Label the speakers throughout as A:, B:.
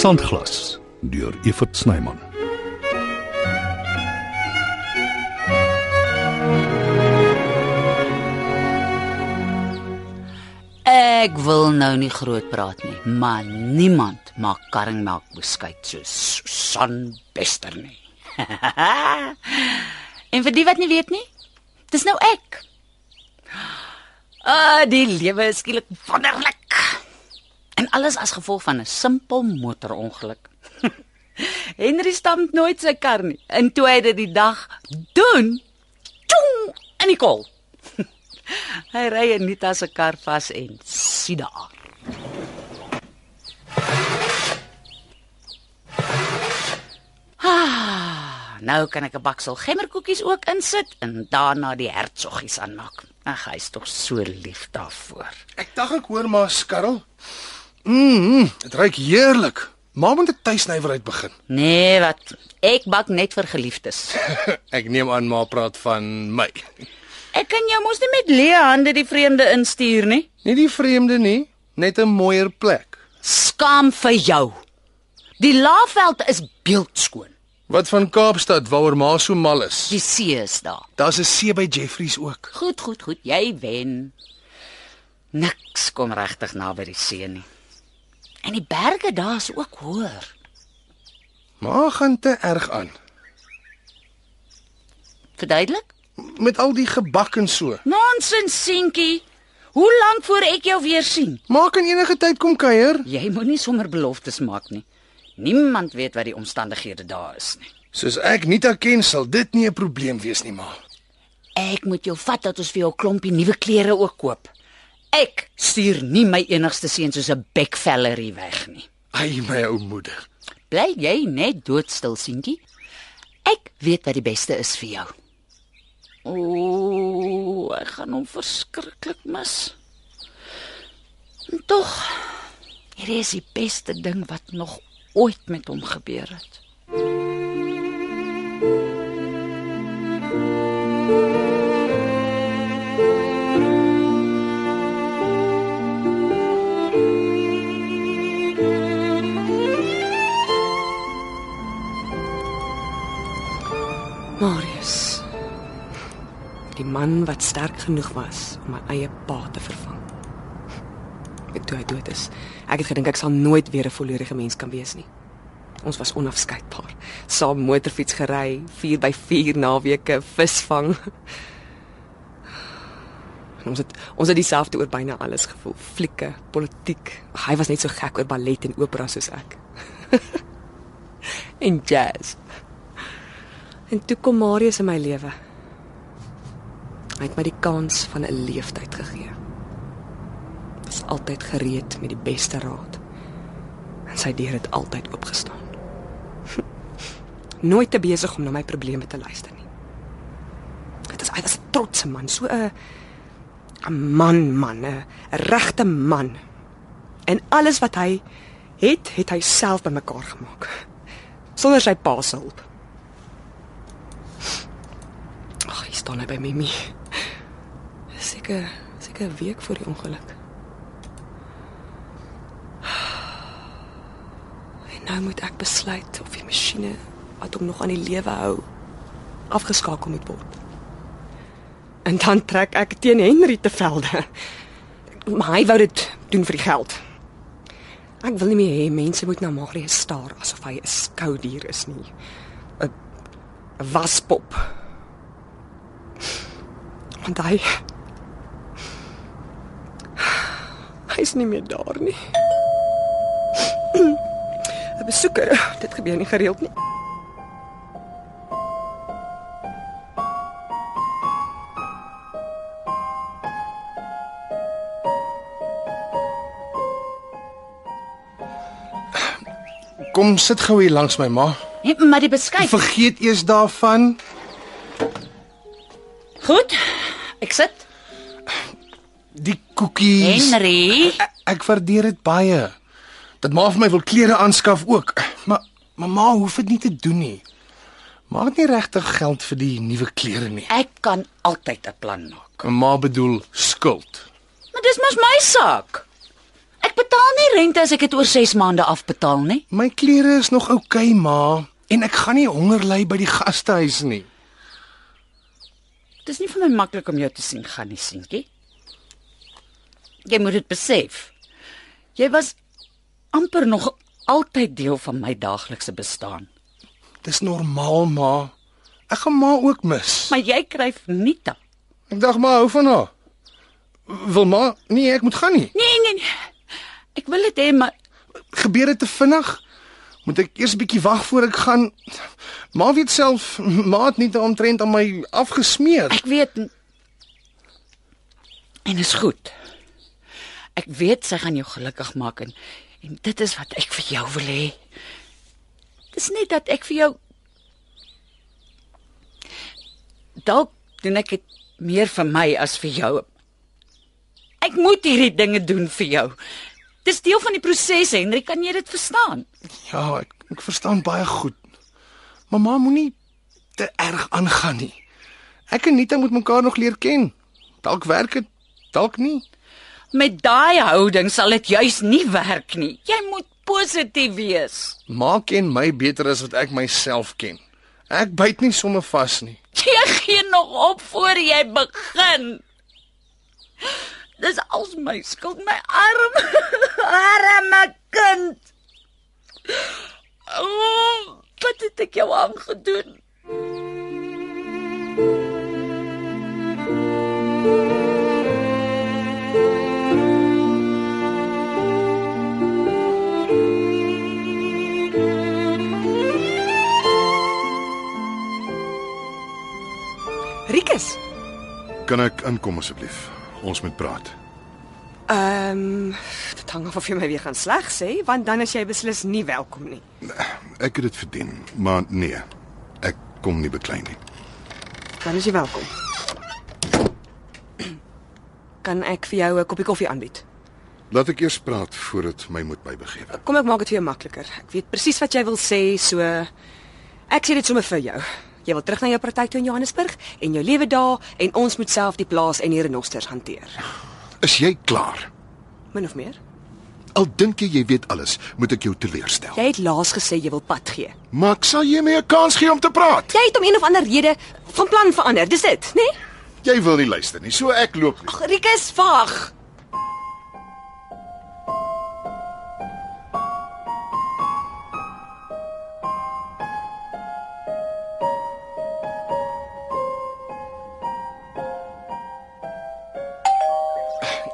A: Sandglas deur Evert Snyman.
B: Ek wil nou nie groot praat nie, maar niemand maak karringmelk beskuit soos Susan Bester nie. en vir die wat nie weet nie, dis nou ek. Ah, die lewe is skielik wonderlik. En alles as gevolg van 'n simpel motorongeluk. Henry stamp nooit sy kar nie. En toe hy dit die dag doen, tjong, en die kol. Hy ry Anita se kar vas en sien daar. Ah, nou kan ek 'n baksel gemmerkoekies ook insit en daarna die hertsoggies aanmaak. Ag, hy's tog so lief daarvoor.
C: Ek dink ek hoor maar skarrel. Mmm, dit ruik heerlik. Maar moet 'n tuisnywerheid begin.
B: Nee, wat? Ek bak net vir geliefdes.
C: Ek neem aan ma praat van my.
B: Ek kan jou mos nie met leë hande die vreemde instuur nie.
C: Nie die vreemde nie, net 'n mooier plek.
B: Skaam vir jou. Die Laagveld is beeldskoon.
C: Wat van Kaapstad waaroor ma so mal is?
B: Die see is daar.
C: Daar's 'n see by Jeffries ook.
B: Goed, goed, goed. Jy wen. Niks kom regtig naby die see nie. En die berge daar is ook hoër.
C: Ma gaan te erg aan
B: Verduidelik?
C: met al die gebak en so.
B: Nonsens, seentjie. Hoe lank voor ek jou weer sien?
C: Ma kan enige tyd kom kuier.
B: Jy moenie sommer beloftes maak nie. Niemand weet wat die omstandighede daar is nie.
C: Soos ek nie ken sal dit nie 'n probleem wees nie, ma.
B: Ek moet jou vat dat ons vir jou 'n klompie nuwe klere ook koop. Ek stuur nie my enigste seun soos 'n bekvellerie weg nie.
C: Ai my ou moeder.
B: Bly jy net doodstil, seentjie? Ek weet wat die beste is vir jou. O, ek gaan hom verskriklik mis. En tog, hier is die beste ding wat nog ooit met hom gebeur het.
D: Die man wat sterk genoeg was om my eie pa te vervang. Ek toe hy dood is. Ek het gedink ek sal nooit weer 'n volledige mens kan wees nie. Ons was onafskeidbaar. Saam motorfiets gery, 4 by 4 naweke visvang. En ons het ons het dieselfde oor byna alles gevoel. Flieke, politiek. Hy was net so gek oor ballet en opera soos ek. en jazz. En toe kom Marius in my lewe. Hy het my die kans van 'n leeftyd gegee. Was altyd gereed met die beste raad. En sy deur het altyd oopgestaan. Nooit te besig om na my probleme te luister nie. Dit is was 'n trotse man, so 'n 'n man man, 'n regte man. En alles wat hy het, het hy self bymekaar gemaak. Sonder sy pa se hulp. Ag, hy staan hy by Mimi. Seker seker 'n week voor die ongeluk. En nou moet ek besluit of die masjiene wat hom nog aan die lewe hou afgeskakel moet word. En dan trek ek teen Henry te velde. Maar hy wou dit doen vir die geld. Ek wil nie meer hê mense moet na Marius staar asof hy 'n skoudier is nie. 'n 'n waspop. Want hy Hy's nie meer daar nie. 'n Besoeker, dit gebeur nie gereeld nie.
C: Kom sit gou hier langs my ma.
B: Nee, maar die beskuit.
C: Vergeet eers daarvan.
B: Goed. Ek sit.
C: Die koekies.
B: Henry.
C: Ek, ek waardeer dit baie. Dat ma vir my wil klere aanskaf ook. Maar maar ma hoef dit nie te doen nie. Ma het nie regtig geld vir die nuwe klere nie.
B: Ek kan altyd 'n plan maak.
C: En ma bedoel skuld.
B: Maar dis mos my saak. Ek betaal nie rente as ek dit oor 6 maande afbetaal nie.
C: My klere is nog oukei, okay, ma, en ek gaan nie honger ly by die gastehuis nie.
B: Dit is nie vir my maklik om jou te sien gaan nie, seentjie. Jy moet dit besef. Jy was amper nog altyd deel van my daaglikse bestaan.
C: Dis normaal, ma. Ek gaan ma ook mis.
B: Maar jy kry Nita.
C: Ek dink ma hou van haar. Wil ma nee, ek moet gaan nie.
B: Nee, nee, nee. Ek wil dit hê, maar
C: Gebeur dit te vinnig? Moet ek eers 'n bietjie wag voor ek gaan? Ma weet self, ma het nie omtrent aan my afgesmeer.
B: ek weet en is goed. Ek weet sy gaan jou gelukkig maak en en dit is wat ek vir jou wil hê. Dis net dat ek vir jou dalk doen ek dit meer vir my as vir jou. Ek moet hierdie dinge doen vir jou. Dis deel van die proses, Henry, kan jy dit verstaan?
C: Ja, ek ek verstaan baie goed. Maar ma moenie te erg aangaan nie. Ek en Nita moet mekaar nog leer ken. Dalk werk dit, dalk nie.
B: Met daai houding sal dit juis nie werk nie. Jy moet positief wees.
C: Ma ken my beter as wat ek myself ken. Ek byt nie sommer vas nie.
B: Jy gee nog op voor jy begin. Dis als my skuld, my arm arme kind. Oh, wat het ek jou aangedoen?
A: Inkom asseblief? Ons moet praat.
D: Ehm, um, dit hang af of jy my weer gaan sleg sê, want dan is jy beslis nie welkom nie.
A: Ek het dit verdien, maar nee. Ek kom nie beklei nie.
D: Dan is jy welkom. Kan ek vir jou 'n koppie koffie aanbied?
A: Laat ek eers praat voordat my moed bybegewe.
D: Kom ek maak dit vir jou makliker. Ek weet presies wat jy wil sê, so ek sê dit sommer vir jou. Jy wil terug na jou praktyk toe in Johannesburg en jou lewe daar en ons moet self die plaas en die renosters hanteer.
A: Is jy klaar?
D: Min of meer.
A: Al dink jy jy weet alles, moet ek jou teleurstel.
D: Jy het laas gesê jy wil pad gee.
A: Maar ek sal jy my 'n kans gee om te praat.
D: Jy het om een of ander rede van plan verander. Dis dit, né? Nee?
A: Jy wil nie luister nie, so ek loop.
D: Ag, Rikus, wag.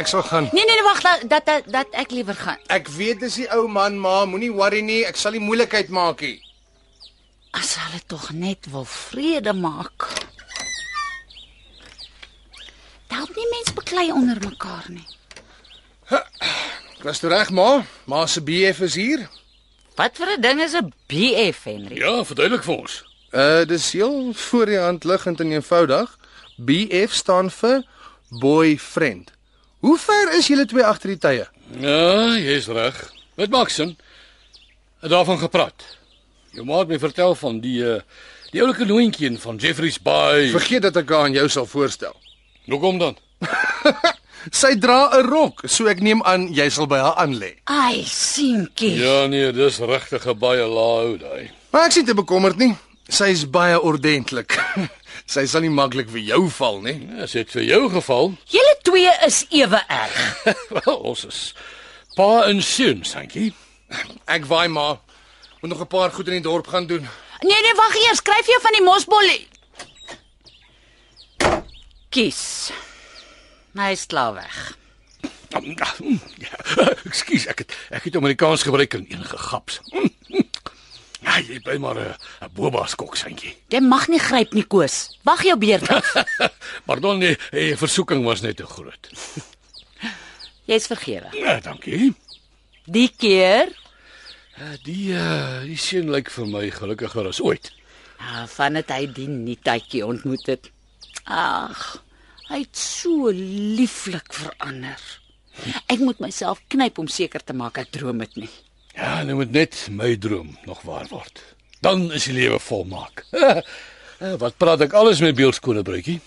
C: Ek sal gaan.
B: Nee nee nee wag dat, dat dat dat ek liewer gaan.
C: Ek weet dis die ou man, ma, moenie worry nie. Ek sal nie moeilikheid maak nie.
B: As hulle tog net wil vrede maak. Dalk nie mens beklei onder mekaar nie.
C: Ek was toe reg, ma. Ma se BF is hier.
B: Wat vir 'n ding is 'n BF Henry?
E: Ja, verduidelik vir ons.
C: Uh dis heel voor die hand liggend en eenvoudig. BF staan vir boyfriend. Hoe ver is julle twee agter die tye?
E: Ja, jy's reg. Dit maak sin. Het daarvan gepraat. Jou ma het my vertel van die uh die oulike noontjie van Jeffrey's Bay.
C: Vergeet dat ek haar aan jou sal voorstel.
E: Hoekom dan?
C: Sy dra 'n rok, so ek neem aan jy sal by haar aan lê.
B: Ai, seentjie.
E: Ja nee, dis regtig 'n baie lae ou daai.
C: Maar ek sien te bekommerd nie. Sy is baie ordentlik. Sy sal nie maklik vir jou val nie.
E: As dit vir jou geval,
B: Julle twee is ewe erg.
E: wel ons is pa en seun, dankie.
C: Ek waai maar. Moet nog 'n paar goed in die dorp gaan doen.
B: Nee nee, wag eers, skryf jy van die mosbollie. Kies. Hy is klaar weg.
E: Ja, Ekskuus, ek het ek het Amerikaans gebruik in enige gaps. Ja, jy bly maar 'n 'n boba skok, dankie.
B: Jy mag nie gryp nie, Koos. Wag jou beurt af.
E: Pardon, nee, die versoeking was net te groot.
B: Jy's vergewe.
E: Ja, dankie.
B: Die keer,
E: Uh, die uh, die seun lyk vir my gelukkiger as ooit.
B: ah, van dit hy die nietetjie ontmoet het. Ag, hy het so lieflik verander. Ek moet myself knyp om seker te maak ek droom dit nie.
E: Ja, nu moet net mijn droom nog waar word. Dan is je leven volmaak. Eh, wat praat ik alles met beeldskone bruikie?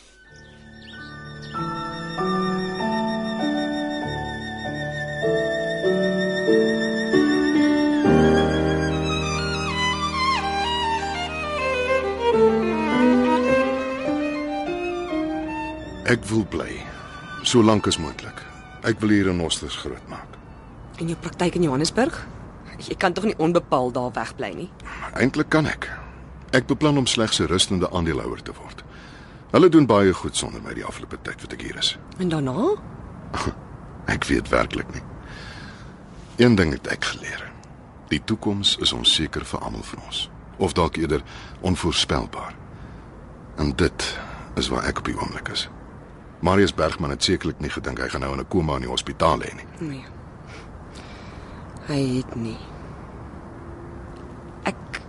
A: Ek wil bly so lank as moontlik. Ek wil hier in Osters groot
D: maak. En jou praktyk in Johannesburg? Jy kan tog nie onbepaald daar wegbly nie.
A: Eintlik kan ek. Ek beplan om slegs 'n rustende aandeelhouer te word. Hulle doen baie goed sonder my die afgelope tyd wat ek hier is.
D: En daarna?
A: Ek weet werklik nie. Een ding het ek geleer. Die toekoms is onseker vir almal van ons, of dalk eerder onvoorspelbaar. En dit is waar ek op die oomblik is. Marius Bergman het sekerlik nie gedink hy gaan nou in 'n koma in die hospitaal lê nie.
D: Nee. Hy het nie. Ek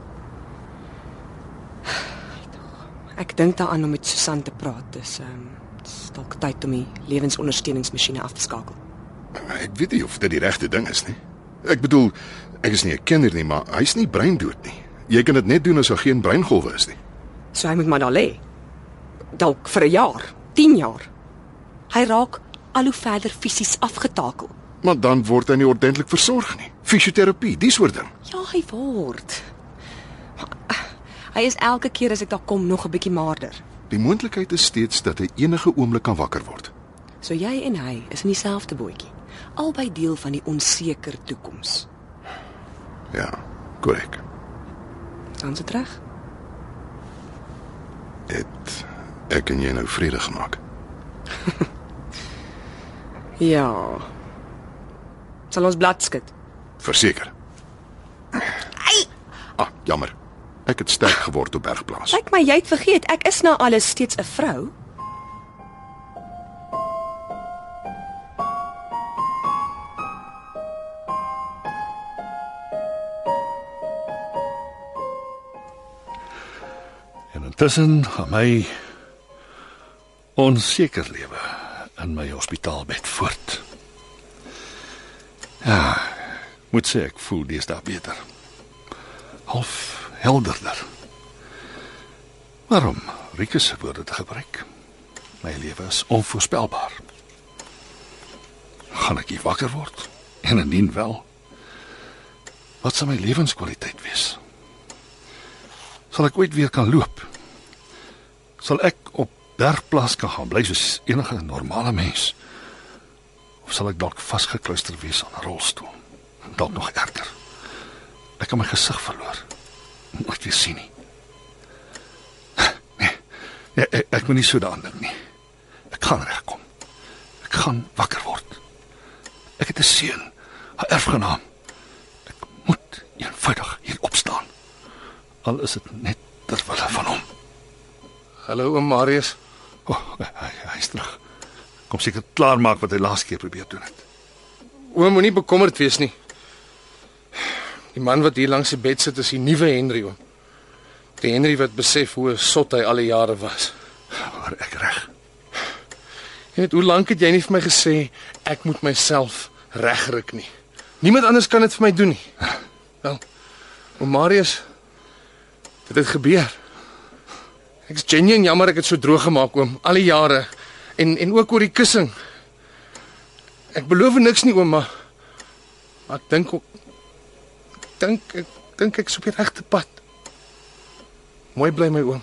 D: Ek dink daaraan om met Susan te praat. Dis ehm um, dis dalk tyd om die lewensondersteuningsmasjiene af te skakel.
A: Ek weet nie of dit die regte ding is nie. Ek bedoel, ek is nie 'n kenner nie, maar hy's nie breindood nie. Jy kan dit net doen as daar geen breingolwe is nie.
D: So hy moet maar daar lê. Dalk vir 'n jaar, 10 jaar. Hy raak al hoe verder fisies afgetakel.
A: Maar dan word hy nie ordentlik versorg nie. Fisioterapie, dis soort ding.
D: Ja, hy word. Maar, uh, Hy is elke keer as ek daar kom nog 'n bietjie maarder.
A: Die moontlikheid is steeds dat hy enige oomblik kan wakker word.
D: So jy en hy is in dieselfde bootjie. Albei deel van die onseker toekoms.
A: Ja, korrek.
D: Dan se reg.
A: Het ek en jy nou vrede gemaak.
D: Ja. Sal ons blad skud.
A: Verseker. Ai. Ah, jammer. Ek het sterk geword op Bergplaas.
D: Lyk my jy het vergeet ek is nou alles steeds 'n vrou.
F: En intussen gaan my onseker lewe in my hospitaalbed voort. Ja, moet sê ek voel dis daar beter. Half helderder. Waarom Rikus se woorde te gebruik? My lewe is onvoorspelbaar. Gaan ek hier wakker word? En indien wel, wat sal my lewenskwaliteit wees? Sal ek ooit weer kan loop? Sal ek op bergplaas kan gaan bly soos enige normale mens? Of sal ek dalk vasgekluister wees aan 'n rolstoel? Dalk nog erger. Ek kan my gesig verloor. Nooit weer sien nie. Nee. nee ek, ek moet nie so daaraan dink nie. Ek gaan regkom. Ek gaan wakker word. Ek het 'n seun, 'n erfgenaam. Ek moet eenvoudig hier opstaan. Al is dit net ter wille van hom.
C: Hallo oom Marius.
F: Oh, hy hy's terug. Kom seker klaar maak wat hy laas keer probeer doen het.
C: Oom moenie bekommerd wees nie. Die man wat hier langs die bed sit is die nuwe Henry oom. Die Henry wat besef hoe sot hy al die jare was.
F: Maar ek reg.
C: Jy weet hoe lank het jy nie vir my gesê ek moet myself regryk nie. Niemand anders kan dit vir my doen nie. Wel, oom Marius dit het gebeur. Ek's genuen jammer ek het so droog gemaak oom al die jare en en ook oor die kussing. Ek beloof niks nie oom maar ek dink ek dink ek dink ek's op die regte pad. Mooi bly my oom.